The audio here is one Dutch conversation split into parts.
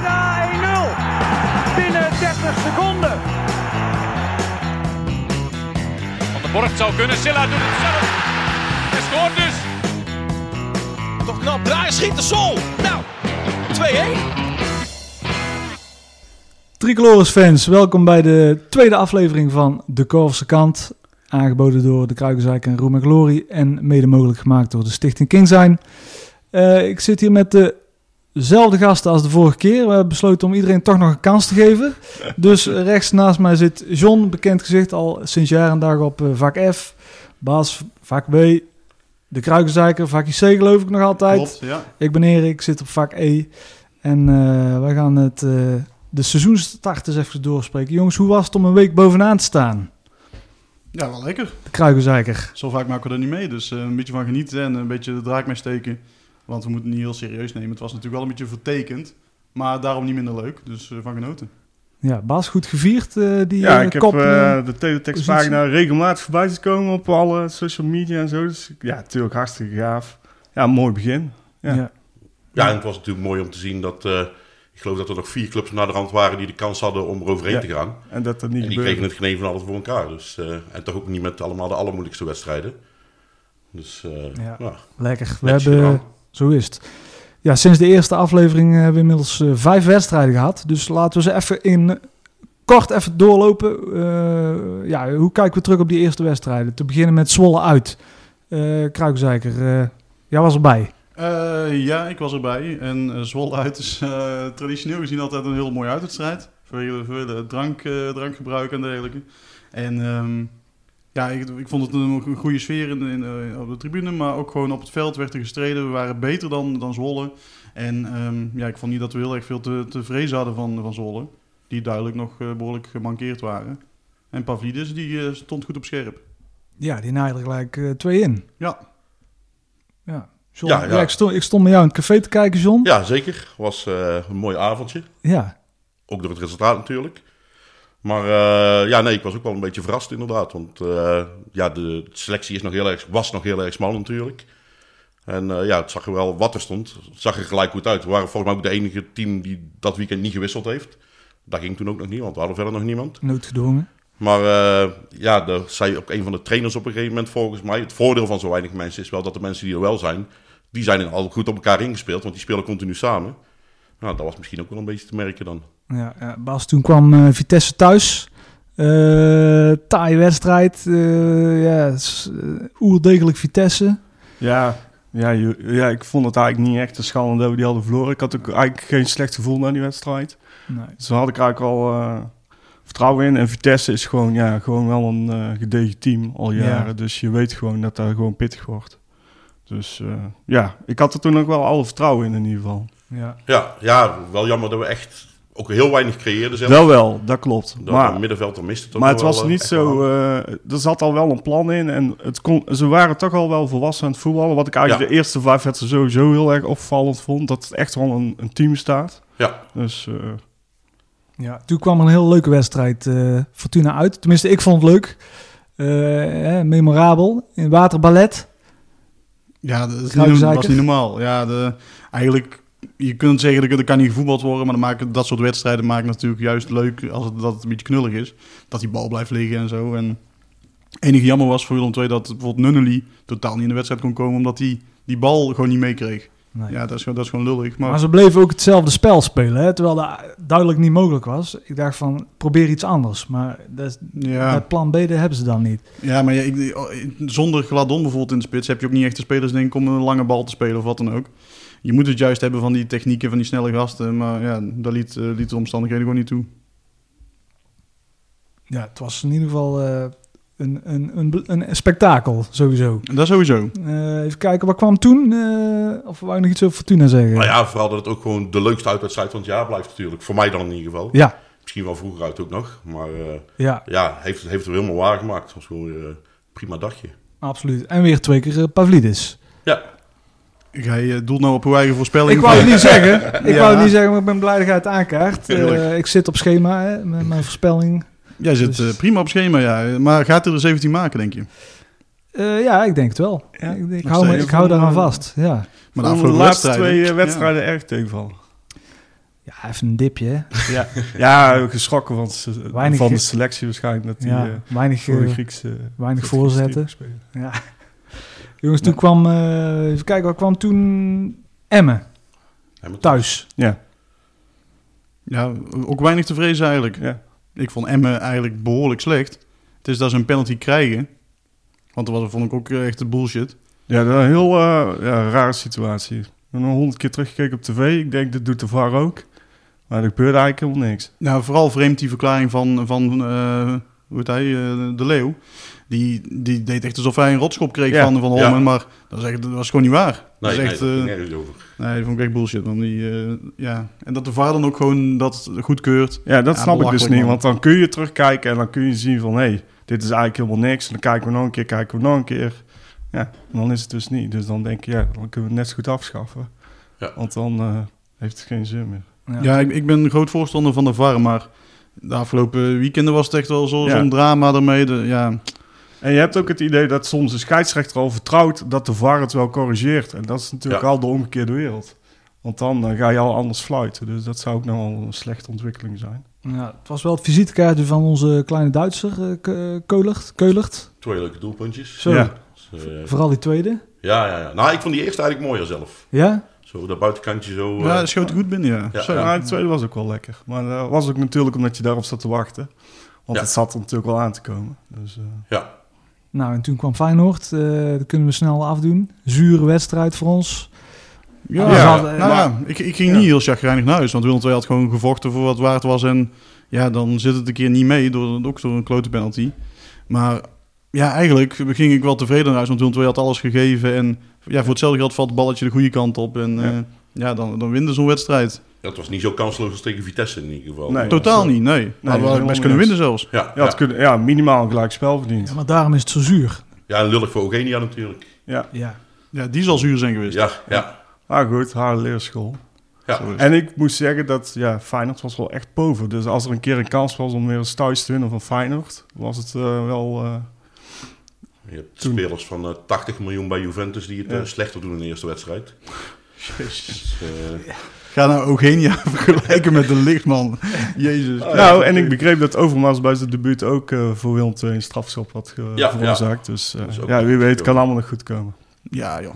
Braga 1-0. Binnen 30 seconden. Van de Borg zou kunnen. Silla doet het zelf. Het scoort dus. Toch knap. Draaier schiet de sol. Nou, 2-1. Tricolores fans, welkom bij de tweede aflevering van De Korfse Kant. Aangeboden door de Kruikenzijk en Roem en Glory en mede mogelijk gemaakt door de Stichting King zijn. Eh, ik zit hier met dezelfde gasten als de vorige keer. We hebben besloten om iedereen toch nog een kans te geven. Dus rechts naast mij zit John, bekend gezicht al sinds jaar en dag op eh, vak F. Bas, vak B. De Kruikenzijker, vak IC geloof ik nog altijd. Klopt, ja. Ik ben Erik, zit op vak E. En eh wij gaan het, eh, de seizoenstart eens even doorspreken. Jongens, hoe was het om een week bovenaan te staan? Ja, wel lekker. De Kruikenzijker. Zo vaak maken we er niet mee, dus een beetje van genieten en een beetje de draak mee steken. Want we moeten het niet heel serieus nemen. Het was natuurlijk wel een beetje vertekend, maar daarom niet minder leuk. Dus eh, van genoten. Ja, Bas, goed gevierd, eh, die Ja, eh, ik heb kop. eh, de teletextpagina regelmatig voorbij te komen op alle social media en zo. Dus ja, natuurlijk hartstikke gaaf. Ja, een mooi begin. ja. ja. Ja, en het was natuurlijk mooi om te zien dat... eh, ik geloof dat er nog vier clubs naar de rand waren die de kans hadden om eroverheen Ja. te gaan. En dat dat niet En die gebeurde. kregen het geen een van alles voor elkaar. Dus, eh, en toch ook niet met allemaal de allermoeilijkste wedstrijden. Dus eh, Ja. ja. Lekker. We hebben, gedaan. Zo is het. Ja, sinds de eerste aflevering hebben we inmiddels eh, vijf wedstrijden gehad. Dus laten we ze even in kort even doorlopen. Eh, ja, hoe kijken we terug op die eerste wedstrijden? Te beginnen met Zwolle uit. Eh Kruikenzijker, eh jij was erbij. Eh, ja, ik was erbij. En eh, Zwolle uit is eh, traditioneel gezien altijd een heel mooie uitwedstrijd. Vanwege veel drank, eh, drankgebruik en dergelijke. En ehm, ja, ik, ik vond het een, een goede sfeer in, in, op de tribune. Maar ook gewoon op het veld werd er gestreden. We waren beter dan, dan Zwolle. En ehm, ja, ik vond niet dat we heel erg veel te, te vrezen hadden van, van Zwolle. Die duidelijk nog eh, behoorlijk gemankeerd waren. En Pavlidis, die eh, stond goed op scherp. Ja, die naaide gelijk eh, twee in. Ja, Ja. John, Ja, ja, ja. ik, stond, ik stond met jou in het café te kijken, John. ja, zeker. was eh, een mooi avondje. Ja. Ook door het resultaat natuurlijk. Maar eh, ja, nee, ik was ook wel een beetje verrast inderdaad. Want eh, ja, de selectie is nog heel erg, was nog heel erg smal natuurlijk. En eh, ja, het zag er wel wat er stond. Het zag er gelijk goed uit. We waren volgens mij ook de enige team die dat weekend niet gewisseld heeft. Dat ging toen ook nog niet, want we hadden verder nog niemand. Noodgedwongen. Maar ja, er zei ook een van de trainers op een gegeven moment volgens mij... Het voordeel van zo weinig mensen is wel dat de mensen die er wel zijn... Die zijn al goed op elkaar ingespeeld, want die spelen continu samen. Nou, dat was misschien ook wel een beetje te merken dan. Ja, ja, Bas, toen kwam eh, Vitesse thuis. Eh taaie wedstrijd. eh ja, oerdegelijk Vitesse. Ja, ja, ja, ik vond het eigenlijk niet echt een schande dat we die hadden verloren. Ik had ook eigenlijk geen slecht gevoel na die wedstrijd. Nee. Dus daar had ik eigenlijk al eh, vertrouwen in. En Vitesse is gewoon, ja, gewoon wel een eh, gedegen team al Ja. jaren. Dus je weet gewoon dat dat gewoon pittig wordt. Dus eh, ja, ik had er toen ook wel alle vertrouwen in in ieder geval. Ja. Ja, ja, wel jammer dat we echt ook heel weinig creëerden zelf. Wel wel, dat klopt. Dat maar het middenveld, dan miste het Maar het was eh, niet zo. eh, er zat al wel een plan in. En het kon, ze waren toch al wel volwassen aan het voetballen. Wat ik eigenlijk Ja. de eerste vijf wedstrijden sowieso heel erg opvallend vond. Dat het echt wel een, een team staat. Ja, Dus eh, ja, toen kwam een heel leuke wedstrijd eh, Fortuna uit. Tenminste, ik vond het leuk. Eh, hè, memorabel. In waterballet. Ja, dat is, niet, is niet normaal. Ja, de, eigenlijk, je kunt zeggen dat kan niet gevoetbald worden, maar dan maken, dat soort wedstrijden maken natuurlijk juist leuk als het, dat het een beetje knullig is. Dat die bal blijft liggen en zo. En het enige jammer was voor Willem II dat bijvoorbeeld Nunnely totaal niet in de wedstrijd kon komen, omdat hij die bal gewoon niet meekreeg. Nee. Ja, dat is, gewoon- dat is gewoon lullig. Maar, Maar ze bleven ook hetzelfde spel spelen. Hè? Terwijl dat duidelijk niet mogelijk was. Ik dacht van, probeer iets anders. Maar dat, is, ja, dat plan B dat hebben ze dan niet. ja, maar ja, ik, zonder Gladon bijvoorbeeld in de spits heb je ook niet echt de spelers denk ik om een lange bal te spelen of wat dan ook. Je moet het juist hebben van die technieken van die snelle gasten, maar ja, dat liet, eh, liet de omstandigheden gewoon niet toe. Ja, het was in ieder geval eh, een, een, een, een spektakel, sowieso. Dat sowieso. Eh, even kijken, wat kwam toen? Eh, of wou je nog iets over Fortuna zeggen? maar ja, vooral dat het ook gewoon de leukste uitwedstrijd van het jaar blijft natuurlijk. Voor mij dan in ieder geval. ja, Misschien wel vroeger uit ook nog. Maar eh, ja, ja, heeft, heeft het helemaal waar gemaakt. Het was gewoon weer een prima dagje. absoluut. En weer twee keer Pavlidis. Ja, Ga je doel nou op uw eigen voorspelling? Ik wou het niet zeggen. Ik Ja. wou het niet zeggen, maar ik ben blij dat jij het aankaart. Eh, ik zit op schema hè, met mijn voorspelling. Jij zit Dus- eh, prima op schema, ja. Maar gaat er er 17 maken, denk je? Eh, ja, ik denk het wel. Ja, ik, hou, me, ik hou daaraan vast. Ja. Maar de afgelopen laatste wedstrijden- twee wedstrijden erg tegenvallen. Ja, even een dipje, hè? Ja, ja geschrokken van, Weinig van de selectie waarschijnlijk. Dat die Ja, eh, weinig, voor de Griekse... weinig voorzetten. Ja. Jongens, toen kwam... eh, even kijken, wat kwam toen... Emmen, thuis. Ja, Ja, ook weinig te vrezen eigenlijk. ja. Ik vond Emmen eigenlijk behoorlijk slecht. Het is dat ze een penalty krijgen. Want dat was, vond ik ook echt de bullshit. Ja, dat is een heel eh, ja, rare situatie. Ik heb nog honderd keer teruggekeken op tv. Ik denk, dit doet de VAR ook. Maar er gebeurde eigenlijk helemaal niks. Nou, vooral vreemd die verklaring van, van eh, hoe heet hij, eh, de Leeuw. Die, die deed echt alsof hij een rotschop kreeg Ja. van, van Ja. Holmen. Maar dat, is echt, dat was gewoon niet waar. Nee, dat is nee, echt, nergens over. nee, dat vond ik echt bullshit. Want die, eh, ja. En dat de VAR dan ook gewoon dat goedkeurt. Ja, dat Ja, snap ik dus niet. man. Want dan kun je terugkijken en dan kun je zien van... hé, hey, dit is eigenlijk helemaal niks. En dan kijken we nog een keer, kijken we nog een keer. Ja, en dan is het dus niet. Dus dan denk je, ja, dan kunnen we het net zo goed afschaffen. Ja. Want dan eh, heeft het geen zin meer. Ja, ik, ik ben een groot voorstander van de VAR. Maar de afgelopen weekenden was het echt wel Ja. zo'n drama ermee. De, ja, En je hebt ook het idee dat soms de scheidsrechter al vertrouwt dat de VAR het wel corrigeert. En dat is natuurlijk Ja. al de omgekeerde wereld. Want dan eh, ga je al anders fluiten. Dus dat zou ook nog wel een slechte ontwikkeling zijn. Ja, het was wel het visitekaartje van onze kleine Duitser, eh, Ke- Keulert. Keulert. Twee leuke doelpuntjes. Zo, Ja. Dus, eh, vooral die tweede. ja, ja, ja. Nou, ik vond die eerste eigenlijk mooier zelf. Ja? Zo, dat buitenkantje zo. ja eh, dat schoot goed binnen, ja. Ja, Zo. ja. De tweede was ook wel lekker. Maar dat was ook natuurlijk omdat je daarop zat te wachten. Want Ja. het zat er natuurlijk wel aan te komen. Dus, eh, ja. Nou, en toen kwam Feyenoord. eh, dat kunnen we snel afdoen. Zure wedstrijd voor ons. Ja, hadden- nou maar- ja, ik, ik ging Ja. niet heel chagrijnig naar huis. Want Willem II had gewoon gevochten voor wat waard was. En ja, dan zit het een keer niet mee. Door, ook door een klote penalty. Maar ja, eigenlijk ging ik wel tevreden naar huis. Want Willem II had alles gegeven. En ja, voor hetzelfde geld valt het balletje de goede kant op. En Ja. ja, ja dan, dan winde zo'n wedstrijd. Dat was niet zo kansloos als tegen Vitesse in ieder geval. Nee. Totaal niet, nee. Hadden we best kunnen winnen zelfs. Ja, ja, kunnen, ja, minimaal een gelijk spel verdiend. Ja, maar daarom is het zo zuur. ja, en lullig voor Eugenia natuurlijk. Ja, Ja. Ja, die zal zuur zijn geweest. Ja, ja. maar goed, haar leerschool. ja. En ik moet zeggen dat ja, Feyenoord was wel echt boven. Dus als er een keer een kans was om weer eens thuis te winnen van Feyenoord, was het eh, wel... eh, Je hebt Toen- spelers van eh, 80 miljoen bij Juventus die het Ja. eh, slechter doen in de eerste wedstrijd. Dus, eh, Ga nou Eugenia vergelijken met de lichtman. Jezus. nou, en ik begreep dat Overmars bij zijn debuut ook eh, voor Willem II een strafschop had ge- Ja, veroorzaakt. Dus eh, ja, wie weet kan allemaal nog goed komen. Ja, joh.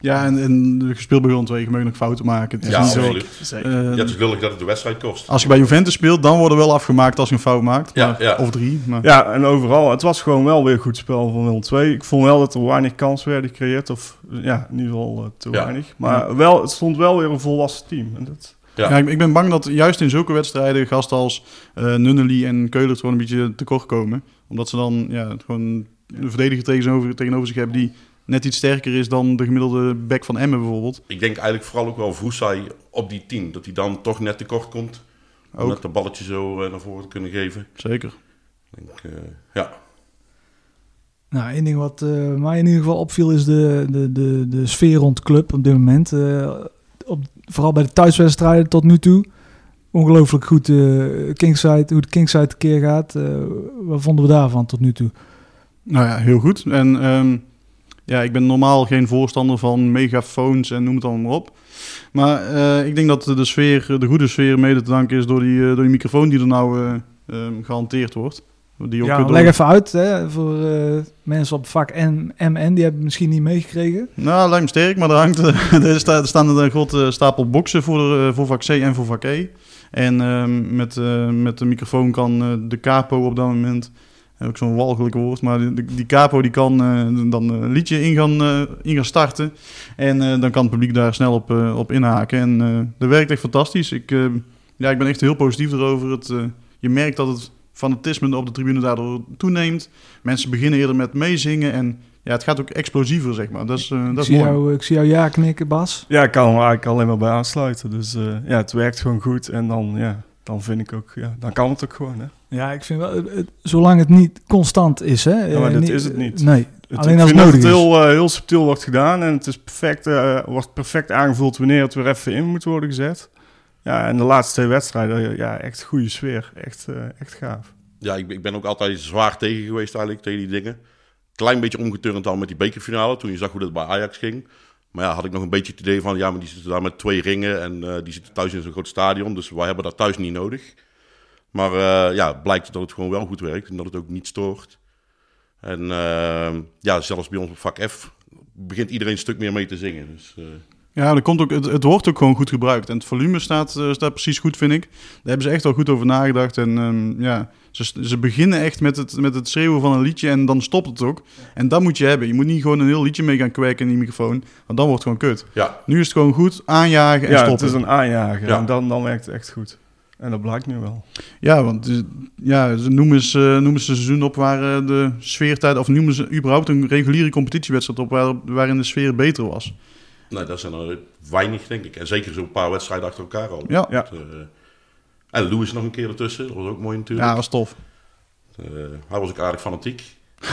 Ja, en, en de gespeeld bij Willem II, je mag nog fouten maken. Het is ja, niet zo- absoluut. eh, Ja, het is lullig dat het de wedstrijd kost. als je bij Juventus speelt, dan worden wel afgemaakt als je een fout maakt. Ja, Maar- ja. Of drie. Maar, Ja, en overal, het was gewoon wel weer goed spel van Willem II. Ik vond wel dat er weinig kans werden gecreëerd. Of ja, in ieder geval eh, te Ja. weinig. Maar wel, het stond wel weer een volwassen team. En dat, Ja. Ja, ik, ik ben bang dat juist in zulke wedstrijden gasten als eh Nunnely en Keulert gewoon een beetje tekort komen. Omdat ze dan ja, gewoon een verdediger tegenover, tegenover zich hebben die net iets sterker is dan de gemiddelde back van Emmen bijvoorbeeld. Ik denk eigenlijk vooral ook wel Vroesai op die 10. Dat hij dan toch net tekort komt. Om Ook. net de balletje zo eh, naar voren te kunnen geven. Zeker. Ik denk, eh, ja. Nou, één ding wat eh, mij in ieder geval opviel is de, de, de, de sfeer rond de club op dit moment. Eh, op, vooral bij de thuiswedstrijden tot nu toe. Ongelooflijk goed eh Kingside, hoe de Kingside tekeer gaat. Eh, wat vonden we daarvan tot nu toe? Nou ja, heel goed. En ehm, ja, ik ben normaal geen voorstander van megafoons en noem het allemaal maar op. Maar eh, ik denk dat de sfeer, de goede sfeer mede te danken is door die, eh, door die microfoon die er nou eh, ehm, gehanteerd wordt. Die ook Ja, door- leg even uit hè, voor mensen op vak M, MN, die hebben het misschien niet meegekregen. Nou, lijkt me sterk, maar er, hangt, er, sta- er staan een grote stapel boxen voor, voor vak C en voor vak E. En ehm, met, met de microfoon kan de capo op dat moment, eh, ook zo'n walgelijk woord, maar die, die capo die kan eh, dan een liedje in gaan, eh, in gaan starten. En eh, dan kan het publiek daar snel op, eh, op inhaken. En eh, dat werkt echt fantastisch. Ik, eh, ja, ik ben echt heel positief erover. Het, eh, je merkt dat het fanatisme op de tribune daardoor toeneemt. Mensen beginnen eerder met meezingen en ja, het gaat ook explosiever, zeg maar. Dat is, eh, Ik dat is zie, mooi. jou, ik zie jou ja knikken, Bas. ja, ik kan er eigenlijk alleen maar bij aansluiten. Dus eh, ja, het werkt gewoon goed. En dan, ja, dan vind ik ook, ja, dan kan het ook gewoon. Hè. Ja, ik vind wel, het- zolang het niet constant is, hè. Ja, maar eh, dat niet- is het niet. Nee, Het, alleen ik als het vind dat nodig het is. heel, eh, heel subtiel wordt gedaan. En het is perfect, eh, wordt perfect aangevuld wanneer het weer even in moet worden gezet. Ja, en de laatste twee wedstrijden, ja, echt goede sfeer. Echt, echt gaaf. Ja, ik, ik ben ook altijd zwaar tegen geweest eigenlijk, tegen die dingen. Klein beetje omgeturnd al met die bekerfinale, toen je zag hoe dat bij Ajax ging. Maar ja, had ik nog een beetje het idee van, ja, maar die zitten daar met twee ringen en eh, die zitten thuis in zo'n groot stadion, dus wij hebben dat thuis niet nodig. Maar eh, ja, blijkt dat het gewoon wel goed werkt en dat het ook niet stoort. En eh, ja, zelfs bij ons op vak F begint iedereen een stuk meer mee te zingen. Dus, eh, Ja, dat komt ook, het, het wordt ook gewoon goed gebruikt. En het volume staat, staat precies goed, vind ik. Daar hebben ze echt wel goed over nagedacht. En ehm, ja, ze, ze beginnen echt met het, met het schreeuwen van een liedje en dan stopt het ook. En dat moet je hebben. Je moet niet gewoon een heel liedje mee gaan kwijken in die microfoon. Want dan wordt het gewoon kut. ja, Nu is het gewoon goed aanjagen en Ja, het is een aanjager. Ja. En dan, dan werkt het echt goed. En dat blijkt nu wel. Ja, want eh, ja, ze noemen ze, eh, noemen ze een seizoen op waar eh, de sfeertijd... Of noemen ze überhaupt een reguliere competitiewedstrijd op waar, waarin de sfeer beter was. nee, dat zijn er weinig, denk ik. En zeker zo'n paar wedstrijden achter elkaar al. Ja, Ja. Eh, en Louis nog een keer ertussen, dat was ook mooi natuurlijk. ja dat was tof. Eh, hij was ook aardig fanatiek.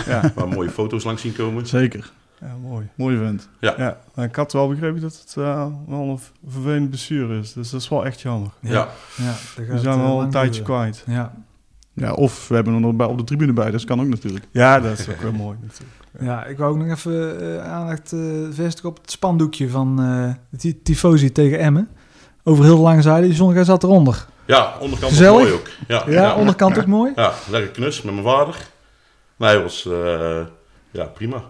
Ja, Waar mooie foto's langs zien komen. Zeker. Ja mooi. Mooi vent. Ja, maar ik had wel begrepen dat het eh, wel een vervelend blessure is. Dus dat is wel echt jammer. Ja, Ja, We zijn eh, wel een tijdje duren. kwijt. Ja. Ja, of we hebben hem nog bij, op de tribune bij. Dat kan ook natuurlijk. Ja, dat is ook wel mooi natuurlijk. ja, ik wou ook nog even eh, aandacht eh, vestigen op het spandoekje van eh de Ti- Tifosi tegen Emmen. Over heel de lange zijde. Die zondag zat eronder. ja onderkant Gezellig. mooi ook. Ja, Ja, onderkant ook mooi. Ja, lekker knus met mijn vader. Nee, hij was eh, ja, prima.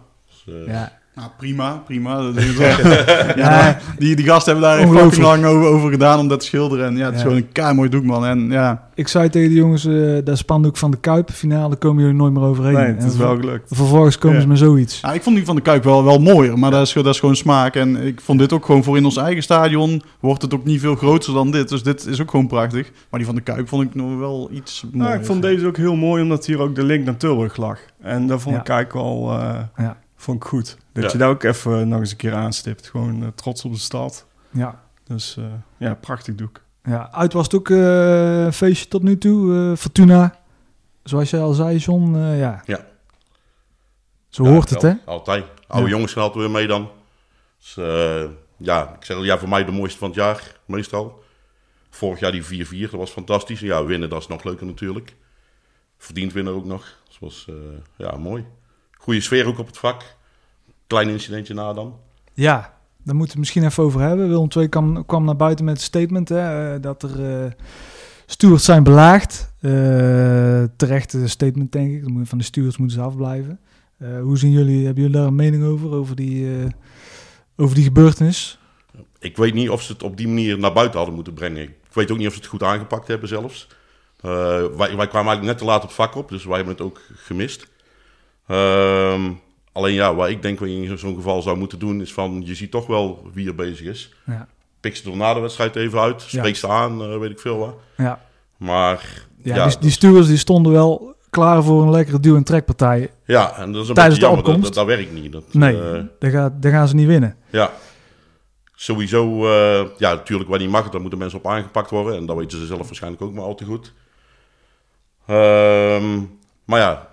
Dus, eh, Ja, Nou, prima, prima. Ja, die, die gasten hebben daar fucking lang over, over gedaan om dat te schilderen. En ja, het is Ja. gewoon een kei mooi doek, man. En ja, ik zei tegen de jongens, eh dat spandoek van de Kuip, finale, komen jullie nooit meer overheen. Nee, het En is wel gelukt. Vervolgens komen Ja. ze met zoiets. Ja, ik vond die van de Kuip wel, wel mooier, maar dat, is, dat is gewoon smaak. En ik vond dit ook gewoon voor in ons eigen stadion, wordt het ook niet veel groter dan dit. Dus dit is ook gewoon prachtig. Maar die van de Kuip vond ik nog wel iets mooier. Nou, ik vond deze ook heel mooi, omdat hier ook de link naar Tilburg lag. En dat vond Ja. ik eigenlijk wel eh, Ja. Vond ik goed. Dat Ja. je daar ook even nog eens een keer aanstipt. Gewoon eh, trots op de stad. Ja. Dus eh, ja, prachtig doek. Ja, uit was het ook eh, een feestje tot nu toe. eh, Fortuna, zoals jij al zei, John. eh, ja. Ja. Zo ja, hoort het, hè? Altijd. Oude Ja. jongens gaan altijd weer mee dan. Dus, eh, ja, ik zeg al, ja, voor mij de mooiste van het jaar, meestal. Vorig jaar die 4-4, dat was fantastisch. En ja, winnen, dat is nog leuker natuurlijk. Verdiend winnen ook nog. Dus was, eh, ja, mooi. Goede sfeer ook op het vak. Klein incidentje na dan. Ja, daar moeten we misschien even over hebben. Willem II kwam, kwam naar buiten met een statement hè, eh, dat er stewards zijn belaagd. Eh terecht statement, denk ik. Van de stewards moeten ze afblijven. Hoe zien jullie, hebben jullie daar een mening over, over die, over die gebeurtenis? Ik weet niet of ze het op die manier naar buiten hadden moeten brengen. Ik weet ook niet of ze het goed aangepakt hebben zelfs. Wij, wij kwamen eigenlijk net te laat op het vak op, dus wij hebben het ook gemist. Ehm, alleen ja, wat ik denk wat je in zo'n geval zou moeten doen, is van je ziet toch wel wie er bezig is. Ja. Pik ze er na de wedstrijd even uit, spreek ze aan, eh, weet ik veel wat. Ja, Maar ja, ja, die, die die stonden wel klaar voor een lekkere duw- en trekpartij. ja, en dat is een Tijdens beetje de jammer, dat, opkomst? dat, dat werkt niet. Dat, Nee, eh, daar, daar gaan ze niet winnen. Ja. Sowieso, eh, ja, natuurlijk waar niet mag, daar moeten mensen op aangepakt worden. En dat weten ze zelf waarschijnlijk ook maar al te goed. Ehm, maar ja,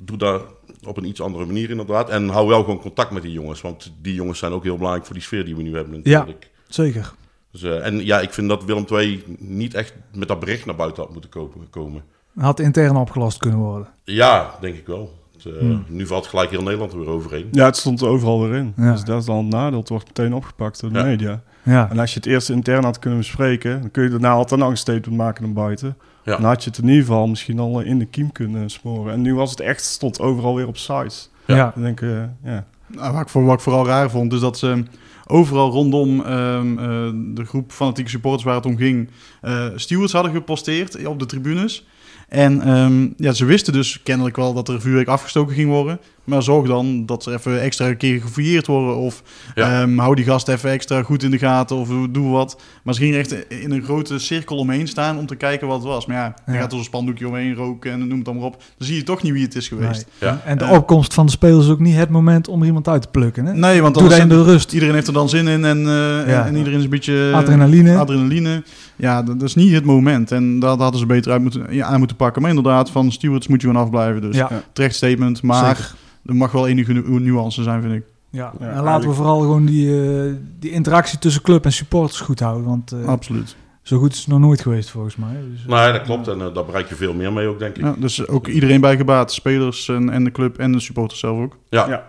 doe dat op een iets andere manier inderdaad. En hou wel gewoon contact met die jongens. Want die jongens zijn ook heel belangrijk voor die sfeer die we nu hebben natuurlijk. Zeker. Dus, eh, en ja, ik vind dat Willem II niet echt met dat bericht naar buiten had moeten kopen, komen. Had intern opgelost kunnen worden. Ja, denk ik wel. Het, eh, Hmm. Nu valt gelijk heel Nederland er weer overheen. Ja, het stond er overal weer in. Ja. Dus dat is dan een nadeel. Het wordt meteen opgepakt door de Ja. media. Ja, En als je het eerst intern had kunnen bespreken, dan kun je daarna altijd nog een statement maken naar buiten. Ja. Dan had je het in ieder geval misschien al in de kiem kunnen smoren. En nu was het echt, stond overal weer op sites. ja. Ja. Dan denk eh, ja. Nou, wat, ik voor, wat ik vooral raar vond, is dat ze overal rondom ehm, eh, de groep fanatieke supporters waar het om ging, eh stewards hadden geposteerd op de tribunes. En ehm, ja, ze wisten dus kennelijk wel dat er vuurwerk afgestoken ging worden. Maar zorg dan dat er even extra een keer gefouilleerd worden. Of Ja. ehm, hou die gast even extra goed in de gaten. Of doe wat. Maar ze gingen echt in een grote cirkel omheen staan om te kijken wat het was. Maar ja, er Ja. gaat er zo'n spandoekje omheen roken en noem het dan maar op. Dan zie je toch niet wie het is geweest. Nee. Ja. En de Eh. opkomst van de spelers is ook niet het moment om er iemand uit te plukken. Hè? Nee, want in de rust. Iedereen heeft er dan zin in en, eh, Ja. en iedereen is een beetje... Adrenaline. Adrenaline. Ja, dat, dat is niet het moment. En dat hadden ze beter uit moeten, ja, aan moeten pakken. Maar inderdaad, van stewards moet je gewoon afblijven. Dus Ja. Terecht statement. Maar Zeker. er mag wel enige nu- nuance zijn, vind ik. Ja. Ja, en laten we vooral gewoon die, eh, die interactie tussen club en supporters goed houden. Want eh, Absoluut. zo goed is het nog nooit geweest volgens mij. Dus, eh, Nee, dat klopt. En eh, daar bereik je veel meer mee ook, denk ik. Ja, dus ook iedereen bij gebaat. Spelers en, en de club en de supporters zelf ook. Ja. Ja.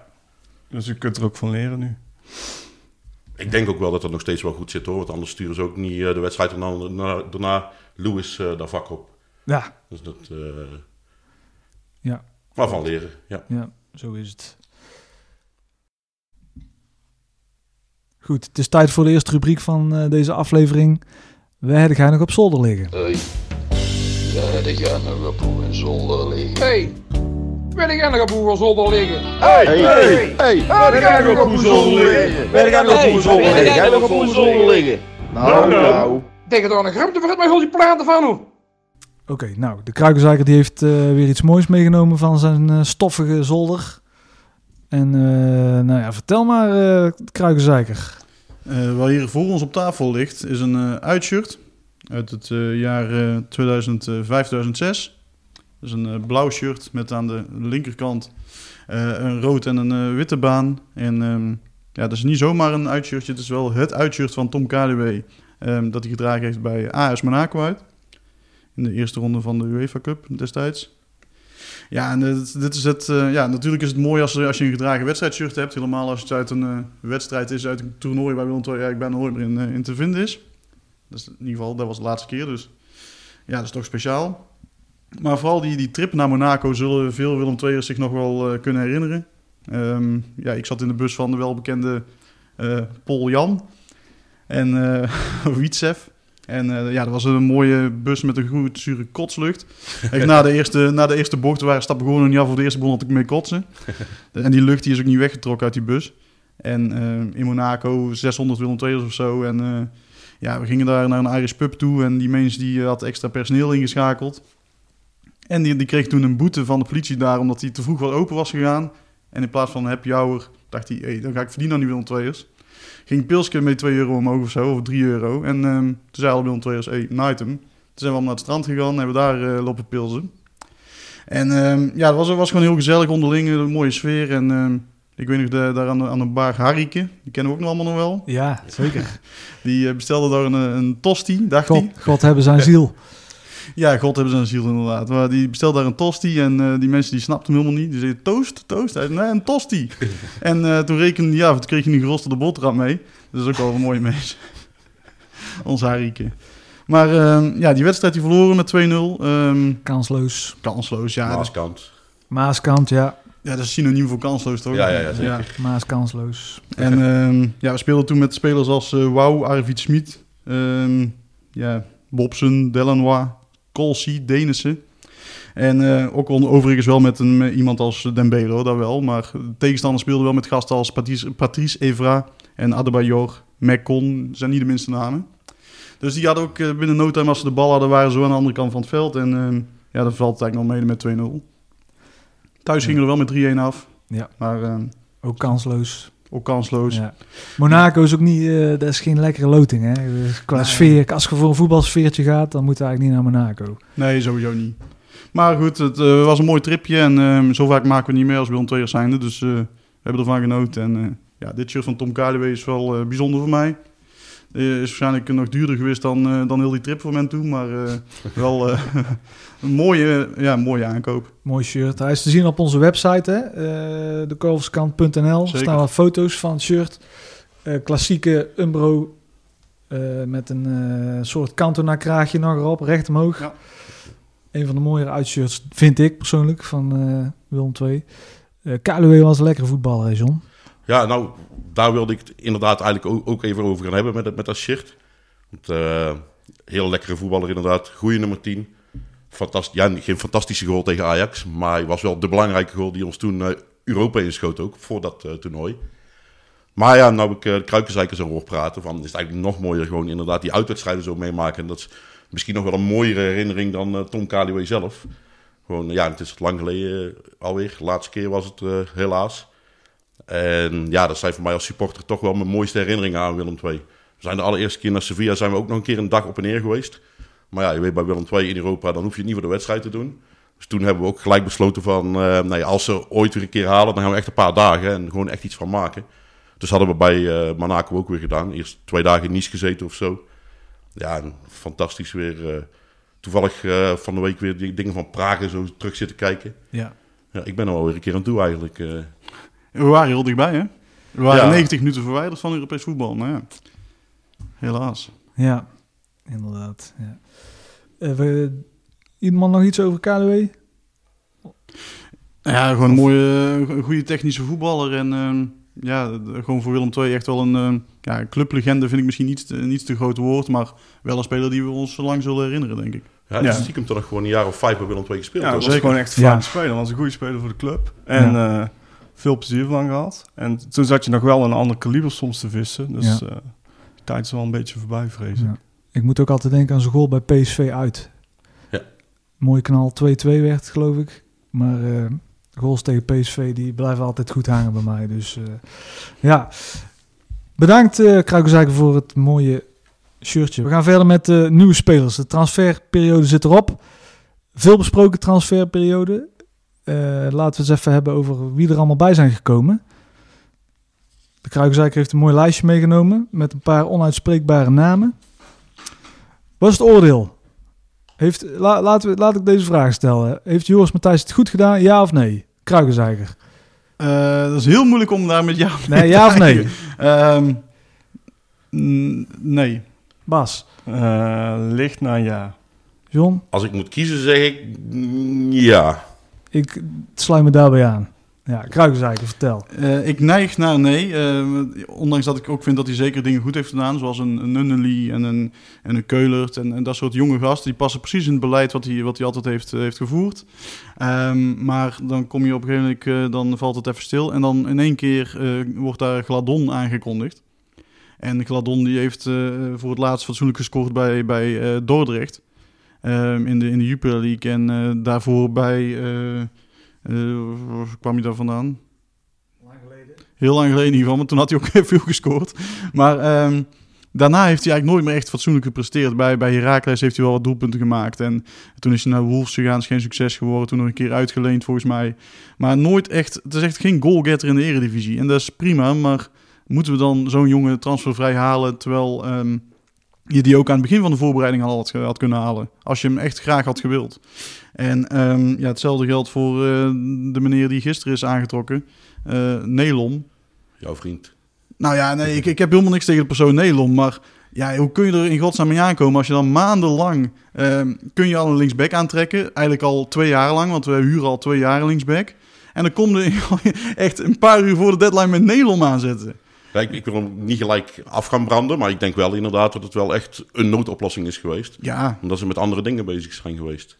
Dus je kunt er ook van leren nu. Ik denk ook wel dat het nog steeds wel goed zit hoor. Want anders sturen ze ook niet eh, de wedstrijd en dan daarna, daarna Lewis eh, daar vak op. Ja, Dus dat... eh Ja. Maar van leren, ja. ja, zo is het. Goed, het is tijd voor de eerste rubriek van eh, deze aflevering. Waar ga je nog op zolder liggen? Hey, ja, nog op zolder liggen. Hey, ben ik eigenlijk op zolder liggen? Hey! Hey! Hey! Ben ik eigenlijk op zolder liggen? Ben ik eigenlijk op zolder liggen? Ben ik eigenlijk op zolder liggen? Nou, nou. nou. nou. Tegen dan een grumte voor het mij die platen van hoe. Oké, nou, de kruikenzaker die heeft eh, weer iets moois meegenomen van zijn eh, stoffige zolder. En eh, nou ja, vertel maar, uh, wat hier voor ons op tafel ligt, is een uitshirt uit het jaar 2005-2006. Dus een eh, blauw shirt met aan de linkerkant eh, een rood en een eh, witte baan. En ehm, ja, dat is niet zomaar een uitshirtje. Het is wel het uitshirt van Tom Kadewee. Ehm, dat hij gedragen heeft bij AS Monaco uit. In de eerste ronde van de UEFA Cup destijds. Ja, en dit, is het, ja, natuurlijk is het mooi als, als je een gedragen wedstrijdshirt hebt. Helemaal als het uit een wedstrijd is, uit een toernooi waar Willem II eigenlijk bijna nooit meer in, in te vinden is. Dat is in ieder geval, dat was de laatste keer. Dus ja, dat is toch speciaal. Maar vooral die, die trip naar Monaco zullen veel Willem II'ers zich nog wel eh, kunnen herinneren. Ehm, ja, ik zat in de bus van de welbekende eh Paul Jan en Wietsef. En ja, dat was een mooie bus met een goed zure kotslucht. Echt na, de eerste, na de eerste bocht waren stappen gewoon nog niet af. Voor de eerste begon had ik mee kotsen. En die lucht die is ook niet weggetrokken uit die bus. En in Monaco 600 Willem II'ers of zo. En ja, we gingen daar naar een Irish pub toe. En die mens die had extra personeel ingeschakeld. En die, die kreeg toen een boete van de politie daar, omdat hij te vroeg wat open was gegaan. En in plaats van een happy hour, dacht hij, hey, dan ga ik verdienen aan die Willem II'ers. Ging Pilske met 2 euro omhoog of zo, of 3 euro. En ehm, toen zei alle Willem II'ers, hey, een item. Toen zijn we allemaal naar het strand gegaan en hebben daar eh, lopen pilsen. En ehm, ja, het was, was gewoon heel gezellig onderling, een mooie sfeer. En ehm, ik weet nog, de, daar aan de, aan de bar Harrike, die kennen we ook nog allemaal nog wel. Ja, zeker. Die eh, bestelde daar een, een tosti, dacht hij. God, God hebben zijn ziel. Ja, God hebben zijn ziel inderdaad. Maar die bestelde daar een tosti en eh, die mensen die snapten hem helemaal niet. Die zeiden toast, toast. Hij zei, nee, een tosti. en eh, toen rekende hij af, toen kreeg je een gerosterde boterham mee. Dat is ook wel een mooie mens. Ons Harieke. Maar ehm, ja, die wedstrijd die verloren met 2-0. Ehm, Kansloos. kansloos, ja. Maaskant. Maaskant, ja. ja, dat is synoniem voor kansloos, toch? Ja, ja, ja, zeker. Maas kansloos. En ehm, ja, we speelden toen met spelers als eh Wauw, Arvid Smit, ehm, ja, Bobsen, Delanois, Colsi, Denissen. En eh, ook on- overigens wel met een, iemand als Dembele, dat wel. Maar de tegenstander speelde wel met gasten als Patrice, Patrice Evra en Adebayor, Mekon. zijn niet de minste namen. Dus die hadden ook eh, binnen no time, als ze de bal hadden, waren ze aan de andere kant van het veld. En ehm, ja, dat valt het eigenlijk nog mede met 2-0. Thuis gingen we er wel met 3-1 af. Ja. Maar ehm, Ook kansloos. Ook kansloos. Ja. Monaco is ook niet, eh, dat is geen lekkere loting. Hè? Qua Nee. sfeer, als je voor een voetbalsfeertje gaat, dan moet je eigenlijk niet naar Monaco. Nee, sowieso niet. Maar goed, het eh, was een mooi tripje en ehm, zo vaak maken we niet meer als Willem II zijnde. Dus eh, we hebben ervan genoten. En ja, dit shirt van Tom Kaluwe is wel bijzonder voor mij. Eh, is waarschijnlijk nog duurder geweest dan, eh, dan heel die trip voor mij toe. Maar eh, wel eh, een mooie, ja, mooie aankoop. Mooi shirt. Hij is te zien op onze website, hè? eh dekorverskant.nl. Er staan wat foto's van het shirt. Eh, klassieke Umbro eh, met een eh, soort Cantona kraagje nog erop, recht omhoog. Ja. Een van de mooiere uitshirts, vind ik persoonlijk, van eh Willem II. Eh Kaluwe was een lekkere voetballer, hè, John? Ja, nou, daar wilde ik het inderdaad eigenlijk ook, even over gaan hebben met, met dat shirt. Want, eh, heel lekkere voetballer inderdaad, goede nummer 10. Fantast ja, geen fantastische goal tegen Ajax, maar hij was wel de belangrijke goal die ons toen eh, Europa inschoot ook, voor dat eh, toernooi. Maar ja, nou ik uh, de Kruikenzeikers erover praten, van, is eigenlijk nog mooier gewoon inderdaad die uitwedstrijden zo meemaken. En dat is misschien nog wel een mooiere herinnering dan Tom Kaluwe zelf. Gewoon, ja, het is lang geleden alweer. De laatste keer was het helaas. En ja, dat zijn voor mij als supporter toch wel mijn mooiste herinneringen aan Willem II. We zijn de allereerste keer naar Sevilla, zijn we ook nog een keer een dag op en neer geweest. Maar ja, je weet bij Willem II in Europa, dan hoef je het niet voor de wedstrijd te doen. Dus toen hebben we ook gelijk besloten van, eh, nee, als ze ooit weer een keer halen, dan gaan we echt een paar dagen en gewoon echt iets van maken. Dus hadden we bij eh, Monaco ook weer gedaan. Eerst twee dagen in Nice gezeten of zo. Ja, fantastisch weer. eh, toevallig van de week weer die dingen van Praag en zo terug zitten kijken. Ja. Ja, ik ben er wel weer een keer aan toe eigenlijk. Eh. We waren heel dichtbij, hè? We waren Ja. 90 minuten verwijderd van Europees voetbal. Nou ja, helaas. Ja, inderdaad. Ja. Eh, we, iemand nog iets over KDW? Ja, gewoon een mooie, een goede technische voetballer. En ehm, ja, gewoon voor Willem II echt wel een ehm, ja, clublegende vind ik misschien niet, te- niet te groot woord. Maar wel een speler die we ons lang zullen herinneren, denk ik. Ja, Ja. stiekem toch nog gewoon een jaar of vijf bij Willem II gespeeld. Ja, dat was zeker. gewoon echt een Ja. speler. was een goede speler voor de club. En eh, veel plezier van gehad. En toen zat je nog wel een ander kaliber soms te vissen. Dus Ja. eh, de tijd is wel een beetje voorbij, vrees ik. Ja. Ik moet ook altijd denken aan zijn goal bij PSV uit. Ja. Mooi knal 2-2 werd, geloof ik. Maar eh, goals tegen PSV die blijven altijd goed hangen bij mij. Dus eh, ja, bedankt eh Kruikenzeiker voor het mooie shirtje. We gaan verder met de nieuwe spelers. De transferperiode zit erop. Veel besproken transferperiode. Eh, laten we eens even hebben over wie er allemaal bij zijn gekomen. De Kruikenzeiker heeft een mooi lijstje meegenomen met een paar onuitspreekbare namen. Wat is het oordeel? Heeft, la, laten we, laat ik deze vraag stellen. Heeft Joris Matthijs het goed gedaan, ja of nee? Kruikenzeiker. Eh, dat is heel moeilijk om daar met jou of Nee, ja of nee? Ehm, n- nee. Bas, Eh, licht naar ja. John, Als ik moet kiezen, zeg ik mm, ja. Ik sluit me daarbij aan. Ja, Kruikenzeiker, vertel. Eh, ik neig naar nee. eh, ondanks dat ik ook vind dat hij zeker dingen goed heeft gedaan. Zoals een, een Nunnely en een, en een Keulert. En, en dat soort jonge gasten. Die passen precies in het beleid wat hij, wat hij altijd heeft, eh, heeft gevoerd. Ehm, maar dan kom je op een gegeven moment, dan valt het even stil. En dan in één keer wordt daar Gladon aangekondigd. En Gladon die heeft voor het laatst fatsoenlijk gescoord bij, bij Dordrecht. Ehm, in, de, in de Jupiler League. En eh, daarvoor bij... waar kwam je daar vandaan? Heel lang geleden in ieder geval, maar toen had hij ook heel veel gescoord. Maar ehm, daarna heeft hij eigenlijk nooit meer echt fatsoenlijk gepresteerd. Bij, bij Heracles heeft hij wel wat doelpunten gemaakt. En toen is hij naar Wolves gegaan, is geen succes geworden. Toen nog een keer uitgeleend volgens mij. Maar nooit echt, het is echt geen goalgetter in de eredivisie. En dat is prima, maar moeten we dan zo'n jongen transfervrij halen... terwijl ehm, je die ook aan het begin van de voorbereiding al had, had kunnen halen. Als je hem echt graag had gewild. En ehm, ja, hetzelfde geldt voor eh, de meneer die gisteren is aangetrokken. eh Nelom. Jouw vriend. Nou ja, nee, ik, ik heb helemaal niks tegen de persoon Nelom. Maar ja, hoe kun je er in godsnaam mee aankomen als je dan maandenlang... ehm, kun je al een linksback aantrekken. Eigenlijk al twee jaar lang, want we huren al twee jaar linksback. En dan kom je echt een paar uur voor de deadline met Nelom aanzetten. Ik, ik wil hem niet gelijk af gaan branden, maar ik denk wel inderdaad dat het wel echt een noodoplossing is geweest. Ja, Omdat ze met andere dingen bezig zijn geweest.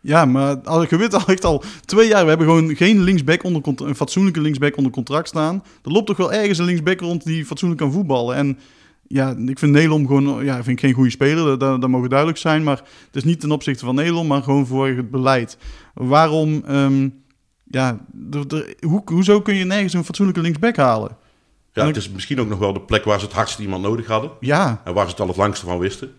Ja, maar al- je weet al echt al twee jaar, we hebben gewoon geen linksback onder een fatsoenlijke linksback onder contract staan. Er loopt toch wel ergens een linksback rond die fatsoenlijk kan voetballen. En ja, ik vind Nelom gewoon, ja, vind ik geen goede speler, dat, dat, mogen duidelijk zijn. Maar het is niet ten opzichte van Nelom, maar gewoon voor het beleid. Waarom, ehm, ja, hoe, hoezo kun je nergens een fatsoenlijke linksback halen? Ja, het is misschien ook nog wel de plek waar ze het hardst iemand nodig hadden. Ja, En waar ze het al het langste van wisten.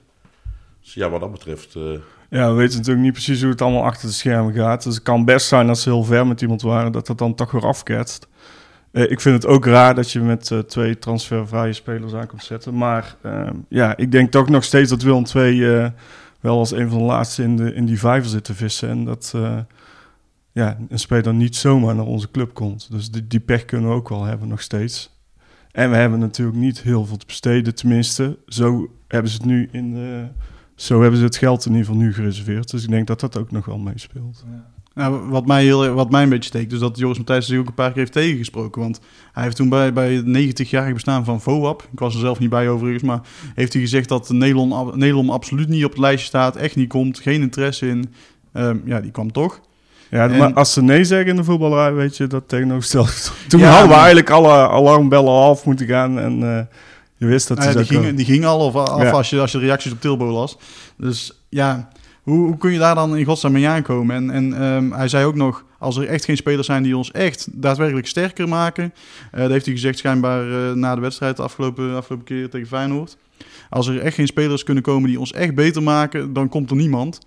Dus ja, wat dat betreft... eh, Ja, we weten natuurlijk niet precies hoe het allemaal achter de schermen gaat. Dus het kan best zijn als ze heel ver met iemand waren, dat dat dan toch weer afketst. Eh, ik vind het ook raar dat je met eh, twee transfervrije spelers aan komt zetten. Maar eh, ja, ik denk toch nog steeds dat Willem II wel als een van de laatste in, de, in die vijver zit te vissen. En dat ja, een speler niet zomaar naar onze club komt. Dus die, die pech kunnen we ook wel hebben nog steeds. En we hebben natuurlijk niet heel veel te besteden. Tenminste, zo hebben ze het nu in de... Zo hebben ze het geld in ieder geval nu gereserveerd. Dus ik denk dat dat ook nog wel meespeelt. Nou, wat, mij heel, wat mij een beetje steekt, is dat Joris Matthijs zich ook een paar keer heeft tegengesproken. Want hij heeft toen bij, bij het 90-jarig bestaan van VOAP, ik was er zelf niet bij overigens, maar heeft hij gezegd dat Nederland, Nederland absoluut niet op het lijstje staat, echt niet komt, geen interesse in. Ehm, ja, die kwam toch. Ja, En- maar als ze nee zeggen in de voetballerij, weet je dat tegenovergesteld. Toen Ja, hadden we eigenlijk alle alarmbellen al af moeten gaan. En eh, je wist dat Nou ze ja, die, zou ging, die ging al of, af Ja. als, je, als je reacties op Tilbo las. Dus ja, hoe, hoe kun je daar dan in godsnaam mee aankomen? En, en ehm, hij zei ook nog, als er echt geen spelers zijn die ons echt daadwerkelijk sterker maken... eh, dat heeft hij gezegd schijnbaar eh, na de wedstrijd de afgelopen, afgelopen keer tegen Feyenoord. Als er echt geen spelers kunnen komen die ons echt beter maken, dan komt er niemand.